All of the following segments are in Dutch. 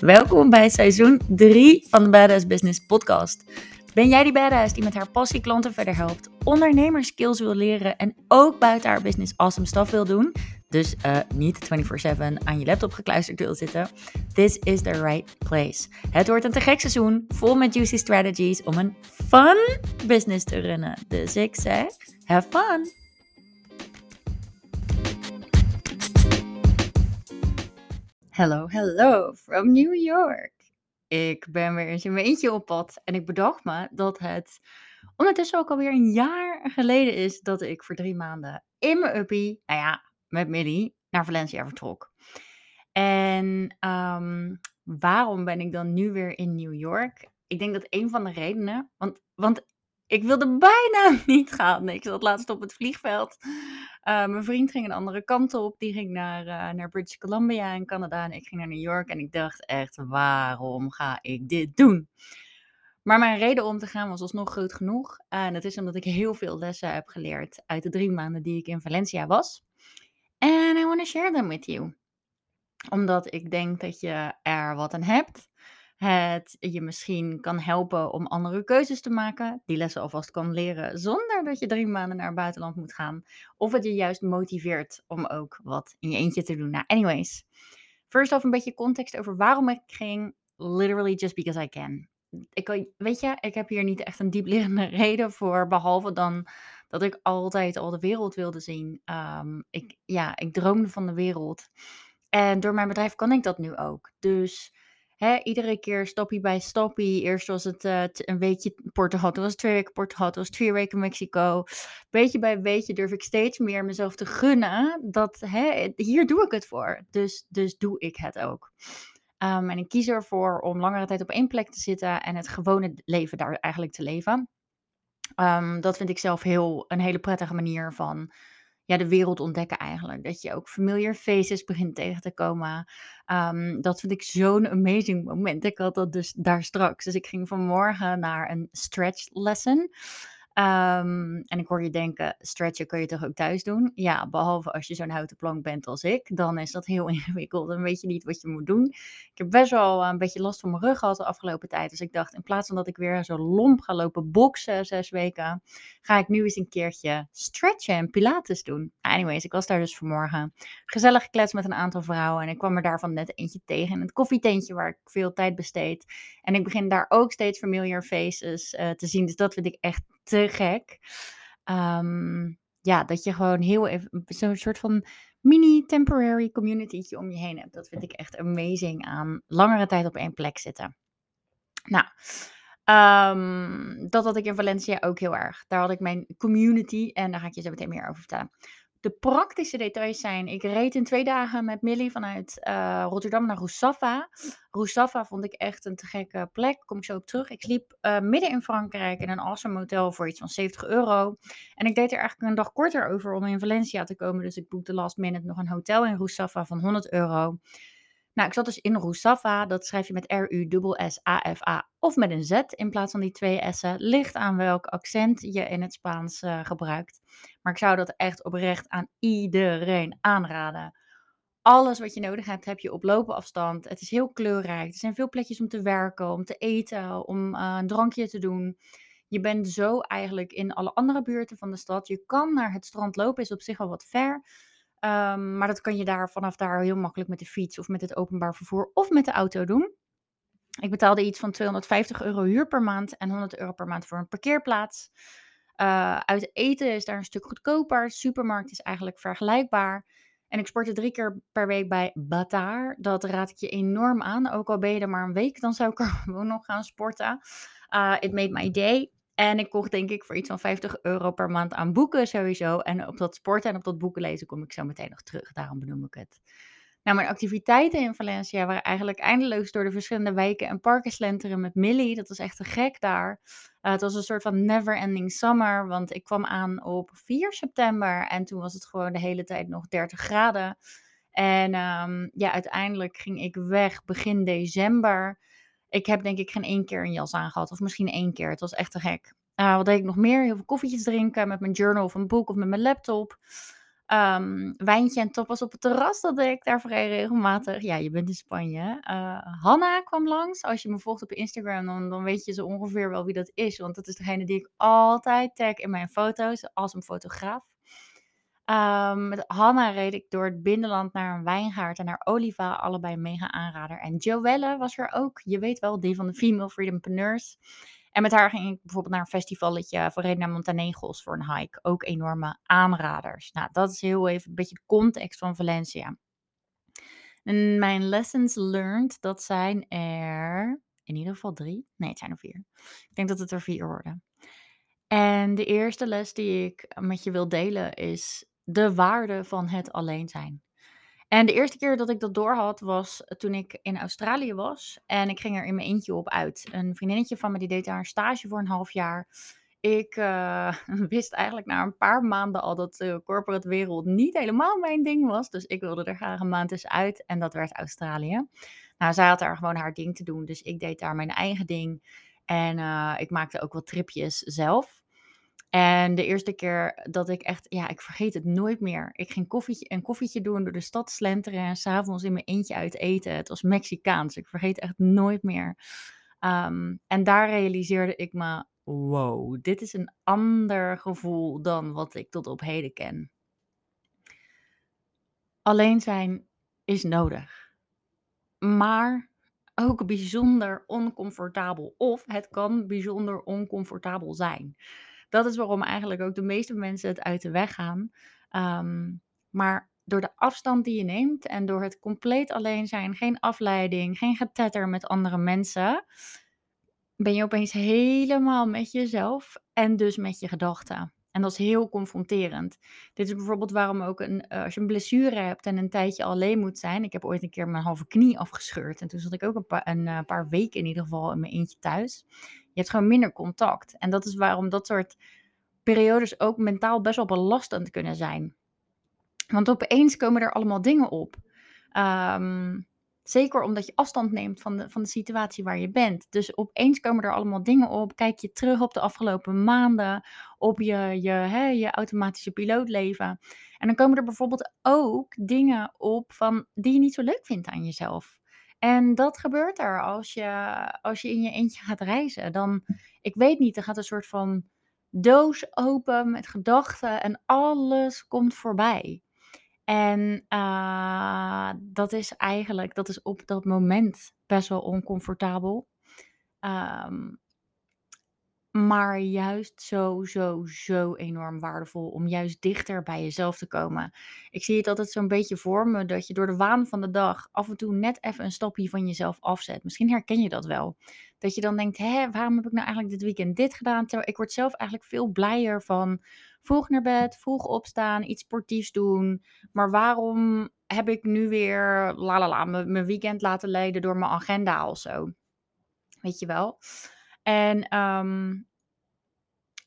Welkom bij seizoen 3 van de Badass Business Podcast. Ben jij die badass die met haar passie klanten verder helpt, ondernemerskills wil leren en ook buiten haar business awesome stuff wil doen? Dus uh, niet 24/7 aan je laptop gekluisterd wil zitten. This is the right place. Het wordt een te gek seizoen, vol met juicy strategies om een fun business te runnen. Dus ik zeg, have fun! Hello, hello from New York. Ik ben weer eens in mijn eentje op pad en ik bedacht me dat het ondertussen ook alweer een jaar geleden is dat ik voor drie maanden in mijn uppie, nou ja, met Millie, naar Valencia vertrok. En um, waarom ben ik dan nu weer in New York? Ik denk dat een van de redenen, want, want ik wilde bijna niet gaan. Ik zat laatst op het vliegveld. Uh, mijn vriend ging een andere kant op. Die ging naar, uh, naar British Columbia in Canada en ik ging naar New York. En ik dacht echt, waarom ga ik dit doen? Maar mijn reden om te gaan was alsnog groot genoeg. En dat is omdat ik heel veel lessen heb geleerd uit de drie maanden die ik in Valencia was. En I want to share them with you. Omdat ik denk dat je er wat aan hebt het je misschien kan helpen om andere keuzes te maken, die lessen alvast kan leren zonder dat je drie maanden naar het buitenland moet gaan. Of het je juist motiveert om ook wat in je eentje te doen. Nou, anyways. First off een beetje context over waarom ik ging. Literally just because I can. Ik, weet je, ik heb hier niet echt een dieplerende reden voor, behalve dan dat ik altijd al de wereld wilde zien. Um, ik, ja, ik droomde van de wereld. En door mijn bedrijf kan ik dat nu ook. Dus iedere keer stapje bij stapje. Eerst was het uh, een weekje Portugal, toen was het twee weken Portugal, toen was het vier weken Mexico. Beetje bij beetje durf ik steeds meer mezelf te gunnen dat hier doe ik het voor. Dus, dus doe ik het ook. Um, en ik kies ervoor om langere tijd op één plek te zitten en het gewone leven daar eigenlijk te leven. Um, dat vind ik zelf heel, een hele prettige manier van ja, de wereld ontdekken eigenlijk. Dat je ook familiar faces begint tegen te komen. Um, dat vind ik zo'n amazing moment. Ik had dat dus daar straks. Dus ik ging vanmorgen naar een stretch lesson. Um, en ik hoor je denken, stretchen kun je toch ook thuis doen? Ja, behalve als je zo'n houten plank bent als ik, dan is dat heel ingewikkeld. Dan weet je niet wat je moet doen. Ik heb best wel een beetje last van mijn rug gehad de afgelopen tijd. Dus ik dacht, in plaats van dat ik weer zo lomp ga lopen boksen zes weken, ga ik nu eens een keertje stretchen en pilates doen. Anyways, ik was daar dus vanmorgen gezellig gekletst met een aantal vrouwen. En ik kwam er daarvan net eentje tegen in het koffietentje waar ik veel tijd besteed. En ik begin daar ook steeds familiar faces uh, te zien. Dus dat vind ik echt te gek. Um, ja, dat je gewoon heel even zo'n soort van mini temporary communitytje om je heen hebt. Dat vind ik echt amazing aan langere tijd op één plek zitten. Nou, um, dat had ik in Valencia ook heel erg. Daar had ik mijn community en daar ga ik je zo meteen meer over vertellen. De praktische details zijn, ik reed in twee dagen met Millie vanuit uh, Rotterdam naar Roussafa. Roussafa vond ik echt een te gekke plek, kom ik zo op terug. Ik sliep uh, midden in Frankrijk in een awesome hotel voor iets van 70 euro. En ik deed er eigenlijk een dag korter over om in Valencia te komen. Dus ik boekte last minute nog een hotel in Roussafa van 100 euro. Nou, ik zat dus in Roussafa. Dat schrijf je met R-U-S-S-A-F-A of met een Z in plaats van die twee S'en. Ligt aan welk accent je in het Spaans uh, gebruikt. Maar ik zou dat echt oprecht aan iedereen aanraden. Alles wat je nodig hebt, heb je op loopafstand. Het is heel kleurrijk. Er zijn veel plekjes om te werken, om te eten, om uh, een drankje te doen. Je bent zo eigenlijk in alle andere buurten van de stad. Je kan naar het strand lopen, is op zich al wat ver. Um, maar dat kan je daar vanaf daar heel makkelijk met de fiets of met het openbaar vervoer of met de auto doen. Ik betaalde iets van 250 euro huur per maand en 100 euro per maand voor een parkeerplaats. Uh, uit eten is daar een stuk goedkoper. Supermarkt is eigenlijk vergelijkbaar. En ik sportte drie keer per week bij Bataar. Dat raad ik je enorm aan. Ook al ben je er maar een week, dan zou ik er gewoon nog gaan sporten. Uh, it made my day. En ik kocht denk ik voor iets van 50 euro per maand aan boeken sowieso. En op dat sporten en op dat boeken lezen kom ik zo meteen nog terug. Daarom benoem ik het. Nou, mijn activiteiten in Valencia waren eigenlijk eindeloos door de verschillende wijken en parken slenteren met Millie. Dat was echt te gek daar. Uh, het was een soort van never ending summer, want ik kwam aan op 4 september en toen was het gewoon de hele tijd nog 30 graden. En um, ja, uiteindelijk ging ik weg begin december. Ik heb denk ik geen één keer een jas aangehad, of misschien één keer. Het was echt te gek. Uh, wat deed ik nog meer? Heel veel koffietjes drinken met mijn journal of een boek of met mijn laptop. Ehm, wijntje en tapas op het terras, dat deed ik daar vrij regelmatig. Ja, je bent in Spanje. Uh, Hanna kwam langs. Als je me volgt op Instagram, dan, dan weet je zo ongeveer wel wie dat is. Want dat is degene die ik altijd tag in mijn foto's als een fotograaf. Um, met Hanna reed ik door het binnenland naar een wijngaard en naar Oliva, allebei mega aanrader. En Joelle was er ook, je weet wel, die van de Female Freedompreneurs. En met haar ging ik bijvoorbeeld naar een festivalletje voor reden naar Montenegros voor een hike. Ook enorme aanraders. Nou, dat is heel even een beetje de context van Valencia. En mijn lessons learned, dat zijn er in ieder geval drie. Nee, het zijn er vier. Ik denk dat het er vier worden. En de eerste les die ik met je wil delen is de waarde van het alleen zijn. En de eerste keer dat ik dat doorhad was toen ik in Australië was. En ik ging er in mijn eentje op uit. Een vriendinnetje van me die deed daar een stage voor een half jaar. Ik uh, wist eigenlijk na een paar maanden al dat de corporate wereld niet helemaal mijn ding was. Dus ik wilde er graag een maand eens uit. En dat werd Australië. Nou, zij had daar gewoon haar ding te doen. Dus ik deed daar mijn eigen ding. En ik maakte ook wat tripjes zelf. En de eerste keer dat ik echt, ja, ik vergeet het nooit meer. Ik ging koffietje, een koffietje doen door de stad slenteren en s'avonds in mijn eentje uit eten. Het was Mexicaans. Ik vergeet echt nooit meer. Um, en daar realiseerde ik me, wow, dit is een ander gevoel dan wat ik tot op heden ken. Alleen zijn is nodig. Maar ook bijzonder oncomfortabel. Of het kan bijzonder oncomfortabel zijn dat is waarom eigenlijk ook de meeste mensen het uit de weg gaan. Ehm, maar door de afstand die je neemt en door het compleet alleen zijn, geen afleiding, geen getetter met andere mensen, ben je opeens helemaal met jezelf en dus met je gedachten. En dat is heel confronterend. Dit is bijvoorbeeld waarom ook een, eh, als je een blessure hebt en een tijdje alleen moet zijn. Ik heb ooit een keer mijn halve knie afgescheurd. En toen zat ik ook een paar, een, eh, paar weken in ieder geval in mijn eentje thuis. Je hebt gewoon minder contact. En dat is waarom dat soort periodes ook mentaal best wel belastend kunnen zijn. Want opeens komen er allemaal dingen op. Um, Zeker omdat je afstand neemt van de, van de situatie waar je bent. Dus opeens komen er allemaal dingen op. Kijk je terug op de afgelopen maanden, op je, je, hè, je automatische pilootleven. En dan komen er bijvoorbeeld ook dingen op van, die je niet zo leuk vindt aan jezelf. En dat gebeurt er als je, als je in je eentje gaat reizen. Dan, ik weet niet, er gaat een soort van doos open met gedachten en alles komt voorbij. En uh, dat is eigenlijk, dat is op dat moment best wel oncomfortabel. Um, maar juist zo, zo, zo enorm waardevol om juist dichter bij jezelf te komen. Ik zie het altijd zo'n beetje voor me dat je door de waan van de dag af en toe net even een stapje van jezelf afzet. Misschien herken je dat wel. Dat je dan denkt, hé, waarom heb ik nou eigenlijk dit weekend dit gedaan? Terwijl ik word zelf eigenlijk veel blijer van vroeg naar bed, vroeg opstaan, iets sportiefs doen. Maar waarom heb ik nu weer, la la la, mijn weekend laten leiden door mijn agenda of zo? Weet je wel? En um,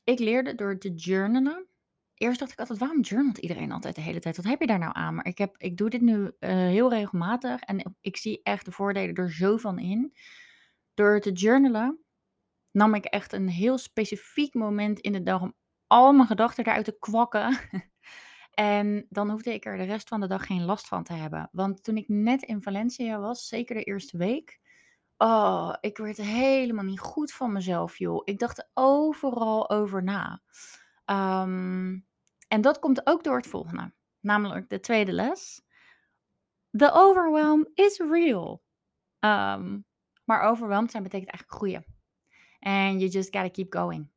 ik leerde door te journalen. Eerst dacht ik altijd, waarom journalt iedereen altijd de hele tijd? Wat heb je daar nou aan? Maar ik, heb, ik doe dit nu uh, heel regelmatig en ik zie echt de voordelen er zo van in. Door te journalen nam ik echt een heel specifiek moment in de dag om al mijn gedachten eruit te kwakken. en dan hoefde ik er de rest van de dag geen last van te hebben. Want toen ik net in Valencia was, zeker de eerste week, Oh, ik werd helemaal niet goed van mezelf, joh. Ik dacht overal over na. Ehm, en dat komt ook door het volgende, namelijk de tweede les. The overwhelm is real. Ehm, maar overwhelmed zijn betekent eigenlijk groeien. And you just gotta keep going.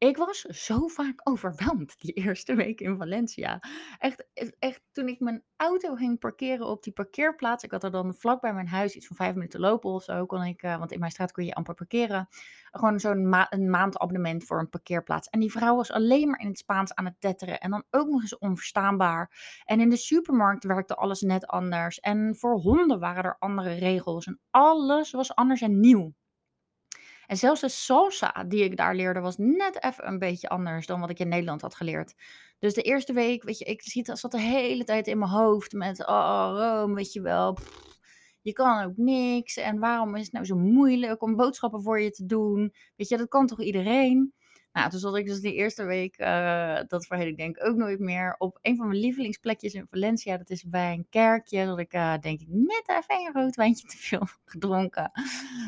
Ik was zo vaak overweldigd die eerste week in Valencia. Echt, echt, toen ik mijn auto ging parkeren op die parkeerplaats. Ik had er dan vlak bij mijn huis, iets van vijf minuten lopen of zo, kon ik, uh, want in mijn straat kon je amper parkeren. Gewoon zo'n ma een maandabonnement voor een parkeerplaats. En die vrouw was alleen maar in het Spaans aan het tetteren. En dan ook nog eens onverstaanbaar. En in de supermarkt werkte alles net anders. En voor honden waren er andere regels. En alles was anders en nieuw. En zelfs de salsa die ik daar leerde was net even een beetje anders dan wat ik in Nederland had geleerd. Dus de eerste week, weet je, ik zat de hele tijd in mijn hoofd met, oh, Rome, weet je wel, je kan ook niks. En waarom is het nou zo moeilijk om boodschappen voor je te doen? Weet je, dat kan toch iedereen? Nou, toen zat ik dus die eerste week, uh, dat vergeet ik denk ook nooit meer, op een van mijn lievelingsplekjes in Valencia. Dat is bij een kerkje, dat ik uh, denk ik net even een rood wijntje te veel gedronken.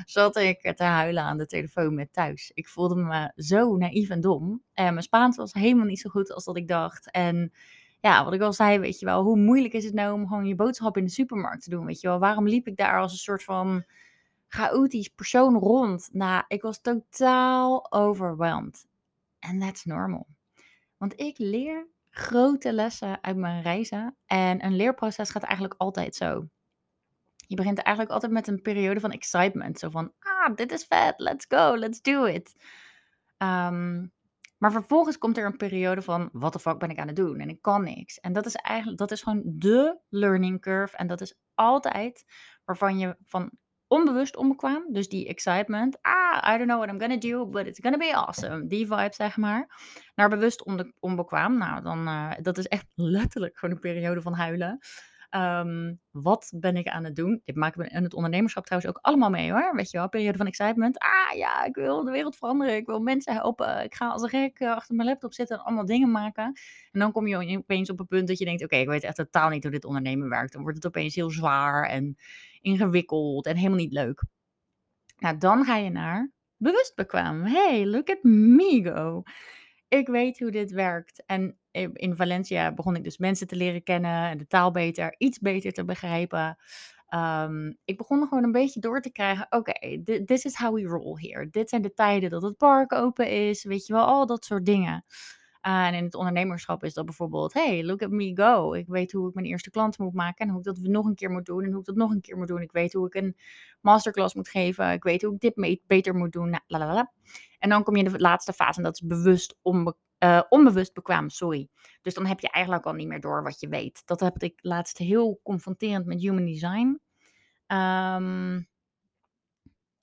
Zat ik te huilen aan de telefoon met thuis. Ik voelde me zo naïef en dom. En mijn Spaans was helemaal niet zo goed als dat ik dacht. En ja, wat ik al zei, weet je wel, hoe moeilijk is het nou om gewoon je boodschap in de supermarkt te doen, weet je wel? Waarom liep ik daar als een soort van chaotisch persoon rond? Nou, ik was totaal overweldigd. En that's normal. Want ik leer grote lessen uit mijn reizen. En een leerproces gaat eigenlijk altijd zo. Je begint eigenlijk altijd met een periode van excitement. Zo van, ah, dit is vet, let's go, let's do it. Um, maar vervolgens komt er een periode van, wat de fuck ben ik aan het doen? En ik kan niks. En dat is eigenlijk, dat is gewoon de learning curve. En dat is altijd waarvan je van onbewust onbekwaam, dus die excitement, ah, I don't know what I'm gonna do, but it's gonna be awesome. Die vibe, zeg maar. Naar bewust onbekwaam, nou, dan, uh, dat is echt letterlijk gewoon een periode van huilen. Um, wat ben ik aan het doen? Dit maken we in het ondernemerschap trouwens ook allemaal mee hoor. Weet je wel, periode van excitement. Ah ja, ik wil de wereld veranderen. Ik wil mensen helpen. Ik ga als een gek eh, achter mijn laptop zitten en allemaal dingen maken. En dan kom je opeens op een punt dat je denkt: oké, ik weet echt totaal niet hoe dit ondernemen werkt. Dan wordt het opeens heel zwaar en ingewikkeld en helemaal niet leuk. Nou, dan ga je naar bewust bekwaam. Hey, look at me go ik weet hoe dit werkt. En in Valencia begon ik dus mensen te leren kennen en de taal beter, iets beter te begrijpen. Um, ik begon gewoon een beetje door te krijgen. Oké, this is how we roll here. Dit zijn de tijden dat het park open is. Weet je wel, al dat soort dingen. Uh, en in het ondernemerschap is dat bijvoorbeeld: hey, look at me go. Ik weet hoe ik mijn eerste klant moet maken en hoe ik dat nog een keer moet doen en hoe ik dat nog een keer moet doen. Ik weet hoe ik een masterclass moet geven. Ik weet hoe ik dit beter moet doen. Nou, la, la, la. En dan kom je in de laatste fase en dat is bewust uh, onbewust bekwaam, sorry. Dus dan heb je eigenlijk al niet meer door wat je weet. Dat heb ik laatst heel confronterend met human design. Um,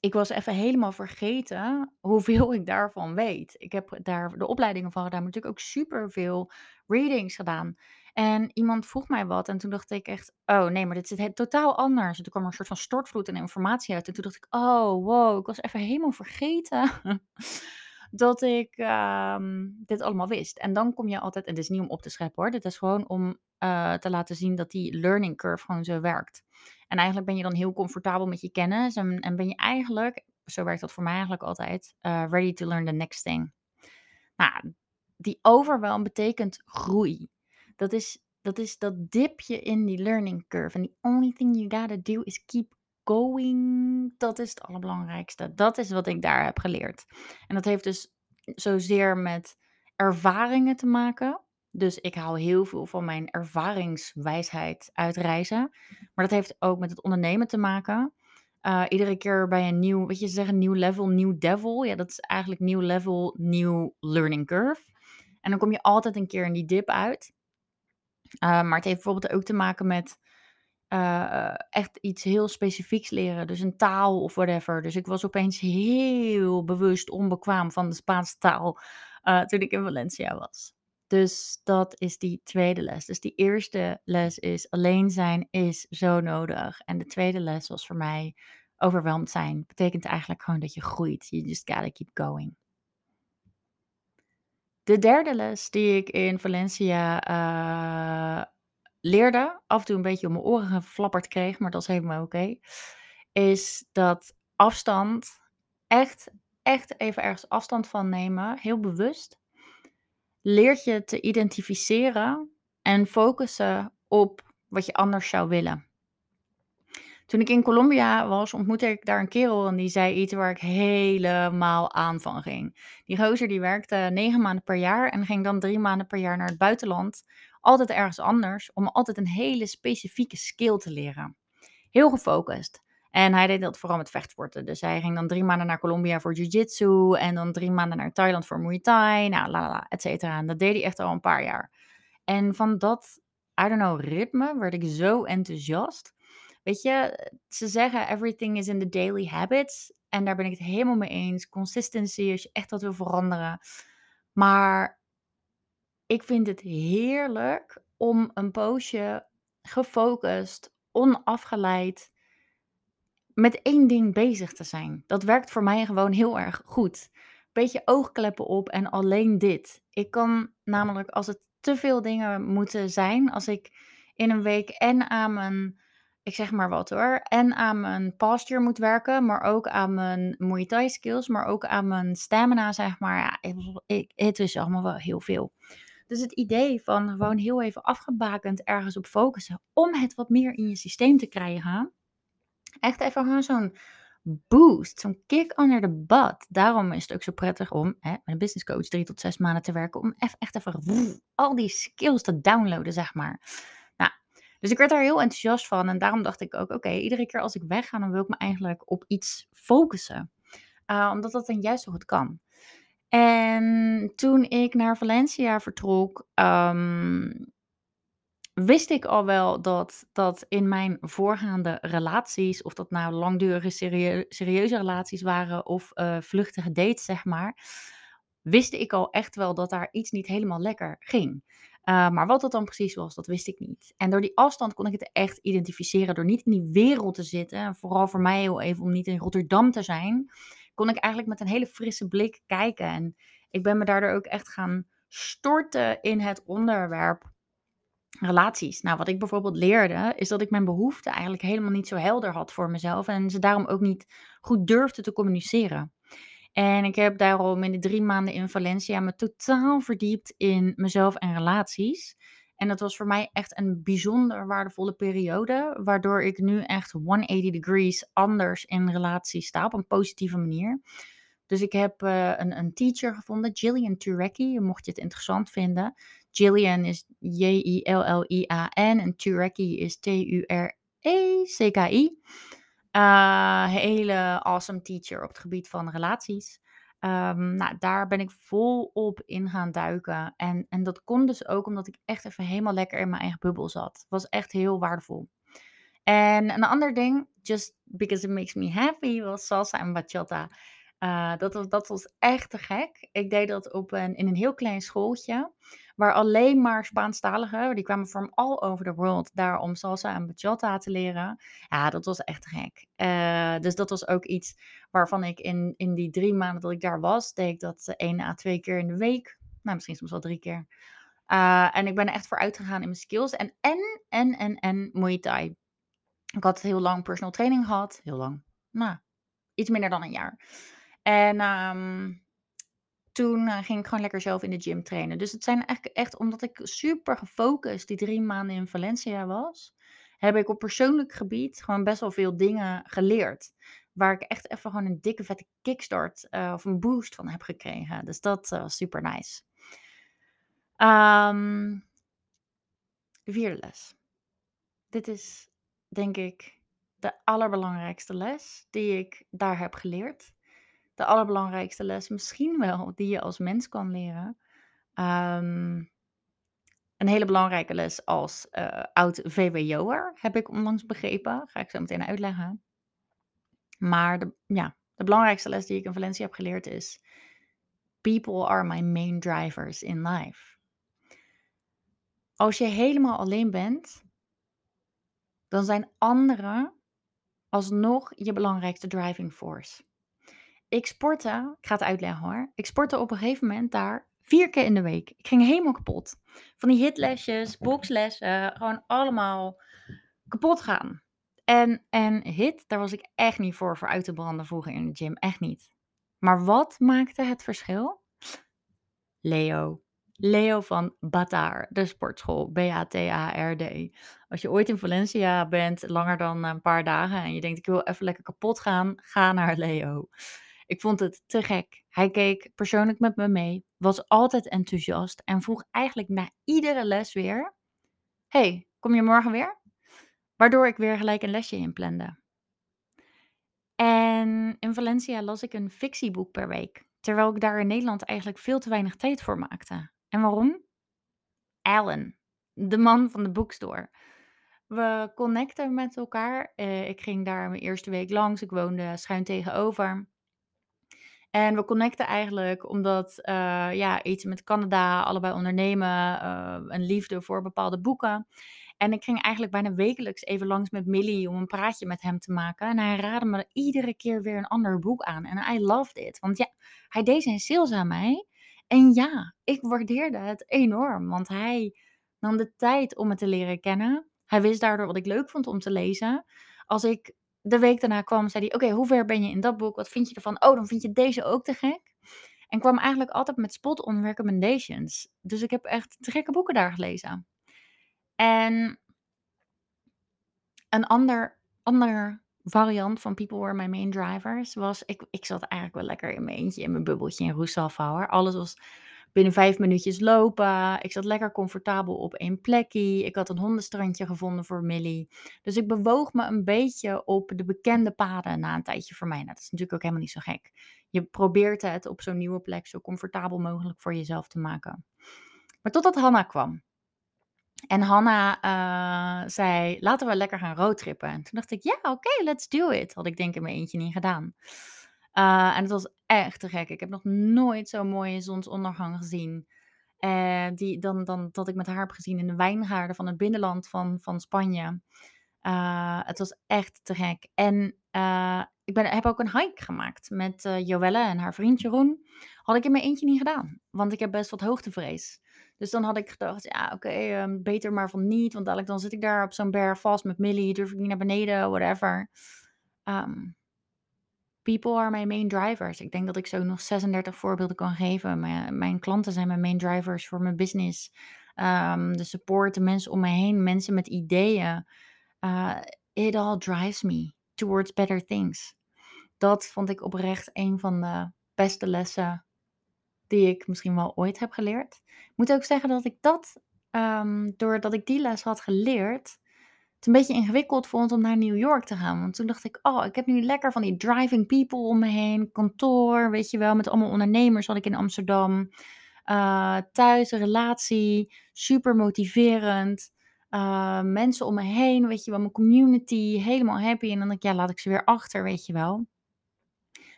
ik was even helemaal vergeten hoeveel ik daarvan weet. Ik heb daar de opleidingen van gedaan, maar natuurlijk ook superveel readings gedaan. En iemand vroeg mij wat en toen dacht ik echt, oh nee, maar dit is het totaal anders. En toen kwam er een soort van stortvloed en informatie uit. En toen dacht ik, oh wow, ik was even helemaal vergeten dat ik um, dit allemaal wist. En dan kom je altijd, en dit is niet om op te scheppen hoor, dit is gewoon om uh, te laten zien dat die learning curve gewoon zo werkt. En eigenlijk ben je dan heel comfortabel met je kennis en, en ben je eigenlijk, zo werkt dat voor mij eigenlijk altijd, uh, ready to learn the next thing. Nou, die overwhelm betekent groei. Dat is, dat is dat dipje in die learning curve. En the only thing you gotta do is keep going. Dat is het allerbelangrijkste. Dat is wat ik daar heb geleerd. En dat heeft dus zozeer met ervaringen te maken. Dus ik haal heel veel van mijn ervaringswijsheid uit reizen. Maar dat heeft ook met het ondernemen te maken. Uh, iedere keer bij een nieuw, wat je zeggen, nieuw level, nieuw devil. Ja, dat is eigenlijk nieuw level, nieuw learning curve. En dan kom je altijd een keer in die dip uit. Uh, maar het heeft bijvoorbeeld ook te maken met uh, echt iets heel specifieks leren. Dus een taal of whatever. Dus ik was opeens heel bewust onbekwaam van de Spaanse taal toen ik in Valencia was. Dus dat is die tweede les. Dus die eerste les is alleen zijn is zo nodig. En de tweede les was voor mij overweldigd zijn. Betekent eigenlijk gewoon dat je groeit. You just gotta keep going. De derde les die ik in Valencia uh, leerde, af en toe een beetje om mijn oren geflapperd kreeg, maar dat is helemaal oké, is dat afstand, echt, echt even ergens afstand van nemen, heel bewust, leert je te identificeren en focussen op wat je anders zou willen. Toen ik in Colombia was, ontmoette ik daar een kerel en die zei iets waar ik helemaal aan van ging. Die gozer die werkte negen maanden per jaar en ging dan drie maanden per jaar naar het buitenland. Altijd ergens anders, om altijd een hele specifieke skill te leren. Heel gefocust. En hij deed dat vooral met vechtsporten. Dus hij ging dan drie maanden naar Colombia voor jiu-jitsu. En dan drie maanden naar Thailand voor Muay Thai. Nou, la la et cetera. En dat deed hij echt al een paar jaar. En van dat, I don't know, ritme werd ik zo enthousiast. Weet je, ze zeggen everything is in the daily habits. En daar ben ik het helemaal mee eens. Consistency, als je echt wat wil veranderen. Maar ik vind het heerlijk om een poosje gefocust, onafgeleid met één ding bezig te zijn. Dat werkt voor mij gewoon heel erg goed. beetje oogkleppen op en alleen dit. Ik kan namelijk als het te veel dingen moeten zijn, als ik in een week en aan mijn, ik zeg maar wat hoor, en aan mijn posture moet werken, maar ook aan mijn Muay Thai skills, maar ook aan mijn stamina, zeg maar. Ja, het is allemaal wel heel veel. Dus het idee van gewoon heel even afgebakend ergens op focussen om het wat meer in je systeem te krijgen. Echt even gewoon zo'n boost, zo'n kick under the butt. Daarom is het ook zo prettig om hè, met een business coach drie tot zes maanden te werken. Om echt even al die skills te downloaden, zeg maar. Dus ik werd daar heel enthousiast van. En daarom dacht ik ook, oké, iedere keer als ik wegga, dan wil ik me eigenlijk op iets focussen. Uh, omdat dat dan juist zo goed kan. En toen ik naar Valencia vertrok, um, wist ik al wel dat dat in mijn voorgaande relaties, of dat nou langdurige serieuze relaties waren of uh, vluchtige dates, zeg maar, wist ik al echt wel dat daar iets niet helemaal lekker ging. Uh, maar wat dat dan precies was, dat wist ik niet. En door die afstand kon ik het echt identificeren. Door niet in die wereld te zitten, en vooral voor mij heel even om niet in Rotterdam te zijn, kon ik eigenlijk met een hele frisse blik kijken. En ik ben me daardoor ook echt gaan storten in het onderwerp relaties. Nou, wat ik bijvoorbeeld leerde, is dat ik mijn behoeften eigenlijk helemaal niet zo helder had voor mezelf. En ze daarom ook niet goed durfde te communiceren. En ik heb daarom in de drie maanden in Valencia me totaal verdiept in mezelf en relaties. En dat was voor mij echt een bijzonder waardevolle periode, waardoor ik nu echt 180 degrees anders in relaties sta op een positieve manier. Dus ik heb uh, een, een teacher gevonden, Jillian Turecki, mocht je het interessant vinden. Jillian is J-I-L-L-I-A-N en Turecki is T-U-R-E-C-K-I. Uh, hele awesome teacher op het gebied van relaties. Um, nou, daar ben ik volop in gaan duiken. En, en dat kon dus ook omdat ik echt even helemaal lekker in mijn eigen bubbel zat. Het was echt heel waardevol. En een ander ding, just because it makes me happy, was salsa en bachata. Uh, dat, was, dat was echt te gek. Ik deed dat op een, in een heel klein schooltje. Waar alleen maar Spaanstaligen, die kwamen from all over the world daar om salsa en bachata te leren. Ja, dat was echt gek. Uh, dus dat was ook iets waarvan ik in, in die drie maanden dat ik daar was, deed ik dat één à twee keer in de week. Nou, misschien soms wel drie keer. Uh, en ik ben echt voor uitgegaan in mijn skills. En, en, en, en, en Muay Thai. Ik had heel lang personal training gehad. Heel lang. Nou, iets minder dan een jaar. En um, toen uh, ging ik gewoon lekker zelf in de gym trainen. Dus het zijn eigenlijk echt, omdat ik super gefocust die drie maanden in Valencia was, heb ik op persoonlijk gebied gewoon best wel veel dingen geleerd. Waar ik echt even gewoon een dikke vette kickstart uh, of een boost van heb gekregen. Dus dat was uh, super nice. Um, de vierde les. Dit is denk ik de allerbelangrijkste les die ik daar heb geleerd de allerbelangrijkste les misschien wel die je als mens kan leren. Um, een hele belangrijke les als uh, oud VWO'er, heb ik onlangs begrepen. Ga ik zo meteen uitleggen. Maar de, ja, de belangrijkste les die ik in Valencia heb geleerd is: People are my main drivers in life. Als je helemaal alleen bent, dan zijn anderen alsnog je belangrijkste driving force ik sportte, ik ga het uitleggen hoor. Ik sportte op een gegeven moment daar vier keer in de week. Ik ging helemaal kapot. Van die hitlesjes, boxlessen, gewoon allemaal kapot gaan. En, en hit, daar was ik echt niet voor, voor uit te branden vroeger in de gym. Echt niet. Maar wat maakte het verschil? Leo. Leo van Batar, de sportschool, B-A-T-A-R-D. Als je ooit in Valencia bent, langer dan een paar dagen, en je denkt ik wil even lekker kapot gaan, ga naar Leo. Ik vond het te gek. Hij keek persoonlijk met me mee, was altijd enthousiast en vroeg eigenlijk na iedere les weer: Hey, kom je morgen weer? Waardoor ik weer gelijk een lesje inplande. En in Valencia las ik een fictieboek per week, terwijl ik daar in Nederland eigenlijk veel te weinig tijd voor maakte. En waarom? Alan, de man van de boekstore. We connecten met elkaar. Uh, ik ging daar mijn eerste week langs. Ik woonde schuin tegenover. En we connecten eigenlijk omdat, uh, ja, iets met Canada, allebei ondernemen, uh, een liefde voor bepaalde boeken. En ik ging eigenlijk bijna wekelijks even langs met Millie om een praatje met hem te maken. En hij raadde me iedere keer weer een ander boek aan. En I loved it. Want ja, hij deed zijn sales aan mij. En ja, ik waardeerde het enorm. Want hij nam de tijd om me te leren kennen. Hij wist daardoor wat ik leuk vond om te lezen. Als ik de week daarna kwam, zei hij: Oké, hoe ver ben je in dat boek? Wat vind je ervan? Oh, dan vind je deze ook te gek. En kwam eigenlijk altijd met spot-on recommendations. Dus ik heb echt te gekke boeken daar gelezen. En een ander, ander variant van People Were My Main Drivers was... Ik, ik zat eigenlijk wel lekker in mijn eentje, in mijn bubbeltje in Roeselfhouwer. Alles was binnen vijf minuutjes lopen. Ik zat lekker comfortabel op één plekje. Ik had een hondenstrandje gevonden voor Millie. Dus ik bewoog me een beetje op de bekende paden na een tijdje voor mij. Nou, dat is natuurlijk ook helemaal niet zo gek. Je probeert het op zo'n nieuwe plek zo comfortabel mogelijk voor jezelf te maken. Maar totdat Hanna kwam. En Hanna uh, zei, laten we lekker gaan roadtrippen. En toen dacht ik, ja, oké, let's do it. Had ik denk in mijn eentje niet gedaan. Uh, en het was echt te gek. Ik heb nog nooit zo'n mooie zonsondergang gezien. Uh, die, dan, dan dat ik met haar heb gezien in de wijngaarden van het binnenland van, van Spanje. het was echt te gek. En ik ben, heb ook een hike gemaakt met Joelle en haar vriend Jeroen. Had ik in mijn eentje niet gedaan, want ik heb best wat hoogtevrees. Dus dan had ik gedacht, ja, oké, ehm, beter maar van niet. Want dadelijk dan zit ik daar op zo'n berg vast met Millie, durf ik niet naar beneden, whatever. Um, people are my main drivers. Ik denk dat ik zo nog 36 voorbeelden kan geven. Mijn, mijn klanten zijn mijn main drivers voor mijn business. Um, de support, de mensen om me heen, mensen met ideeën. Uh, it all drives me towards better things. Dat vond ik oprecht een van de beste lessen die ik misschien wel ooit heb geleerd. Ik moet ook zeggen dat ik dat, um, doordat ik die les had geleerd, het een beetje ingewikkeld vond om naar New York te gaan. Want toen dacht ik, oh, ik heb nu lekker van die driving people om me heen, kantoor, weet je wel, met allemaal ondernemers had ik in Amsterdam. Uh, thuis, relatie, super motiverend. Uh, mensen om me heen, weet je wel, mijn community, helemaal happy. En dan denk ik, ja, laat ik ze weer achter, weet je wel.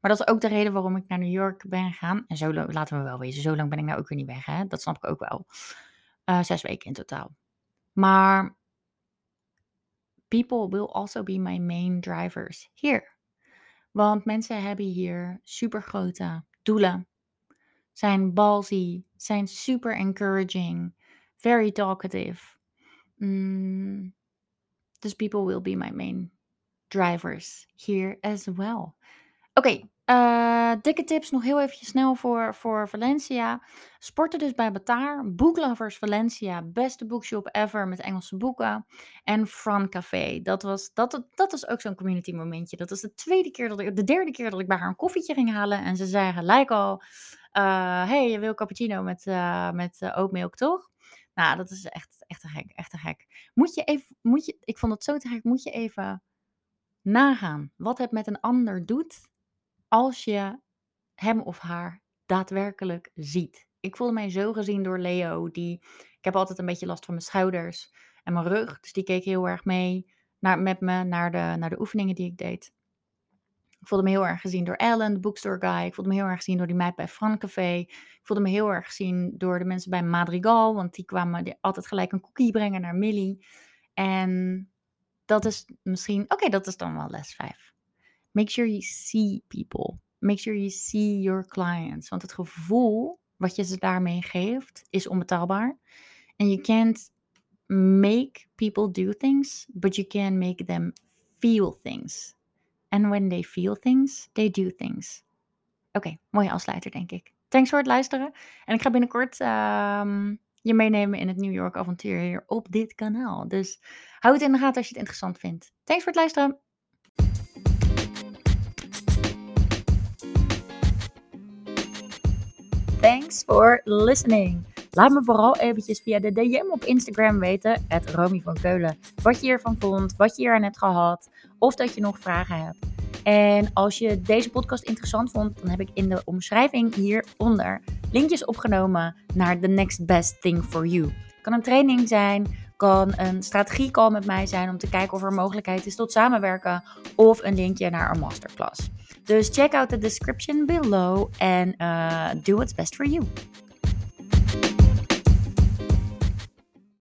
Maar dat is ook de reden waarom ik naar New York ben gegaan. En zo laten we wel wezen, zo lang ben ik nou ook weer niet weg, hè? Dat snap ik ook wel. Uh, zes weken in totaal. Maar people will also be my main drivers here. Want mensen hebben hier super grote doelen. Zijn ballsy, zijn super encouraging, very talkative. Mm, dus people will be my main drivers here as well. Oké, uh, dikke tips nog heel even snel voor, voor Valencia. Sporten dus bij Bataar. Booklovers Valencia, beste bookshop ever met Engelse boeken. En Fran Café. Dat was, dat, dat was ook zo'n community momentje. Dat was de tweede keer dat ik, de derde keer dat ik bij haar een koffietje ging halen. En ze zei gelijk al, uh, hey, je wil cappuccino met, uh, met oatmilk, toch? Nou, dat is echt, echt te gek, echt te gek. Moet je even, moet je, ik vond het zo te gek, moet je even nagaan wat het met een ander doet als je hem of haar daadwerkelijk ziet. Ik voelde mij zo gezien door Leo, die, ik heb altijd een beetje last van mijn schouders en mijn rug, dus die keek heel erg mee naar, met me naar de, naar de oefeningen die ik deed. Ik voelde me heel erg gezien door Ellen, de bookstore guy. Ik voelde me heel erg gezien door die meid bij Café. Ik voelde me heel erg gezien door de mensen bij Madrigal, want die kwamen altijd gelijk een cookie brengen naar Millie. En dat is misschien, oké, dat is dan wel les 5. Make sure you see people. Make sure you see your clients. Want het gevoel wat je ze daarmee geeft is onbetaalbaar. En you can't make people do things, but you can make them feel things. And when they feel things, they do things. Oké, mooie afsluiter denk ik. Thanks voor het luisteren. En ik ga binnenkort um, je meenemen in het New York avontuur hier op dit kanaal. Dus hou het in de gaten als je het interessant vindt. Thanks voor het luisteren. Thanks for listening. Laat me vooral eventjes via de DM op Instagram weten, het Romy van Keulen, wat je hiervan vond, wat je hier aan hebt gehad, of dat je nog vragen hebt. En als je deze podcast interessant vond, dan heb ik in de omschrijving hieronder linkjes opgenomen naar The Next Best Thing for You. Kan een training zijn, kan een strategiecall met mij zijn om te kijken of er mogelijkheid is tot samenwerken, of een linkje naar een masterclass. Dus check out the description below and uh, do what's best for you.